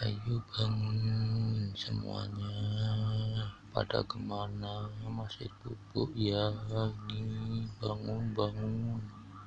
Ayo bangun semuanya. Pada ke mana masih bubuk ya? Ini bangun bangun.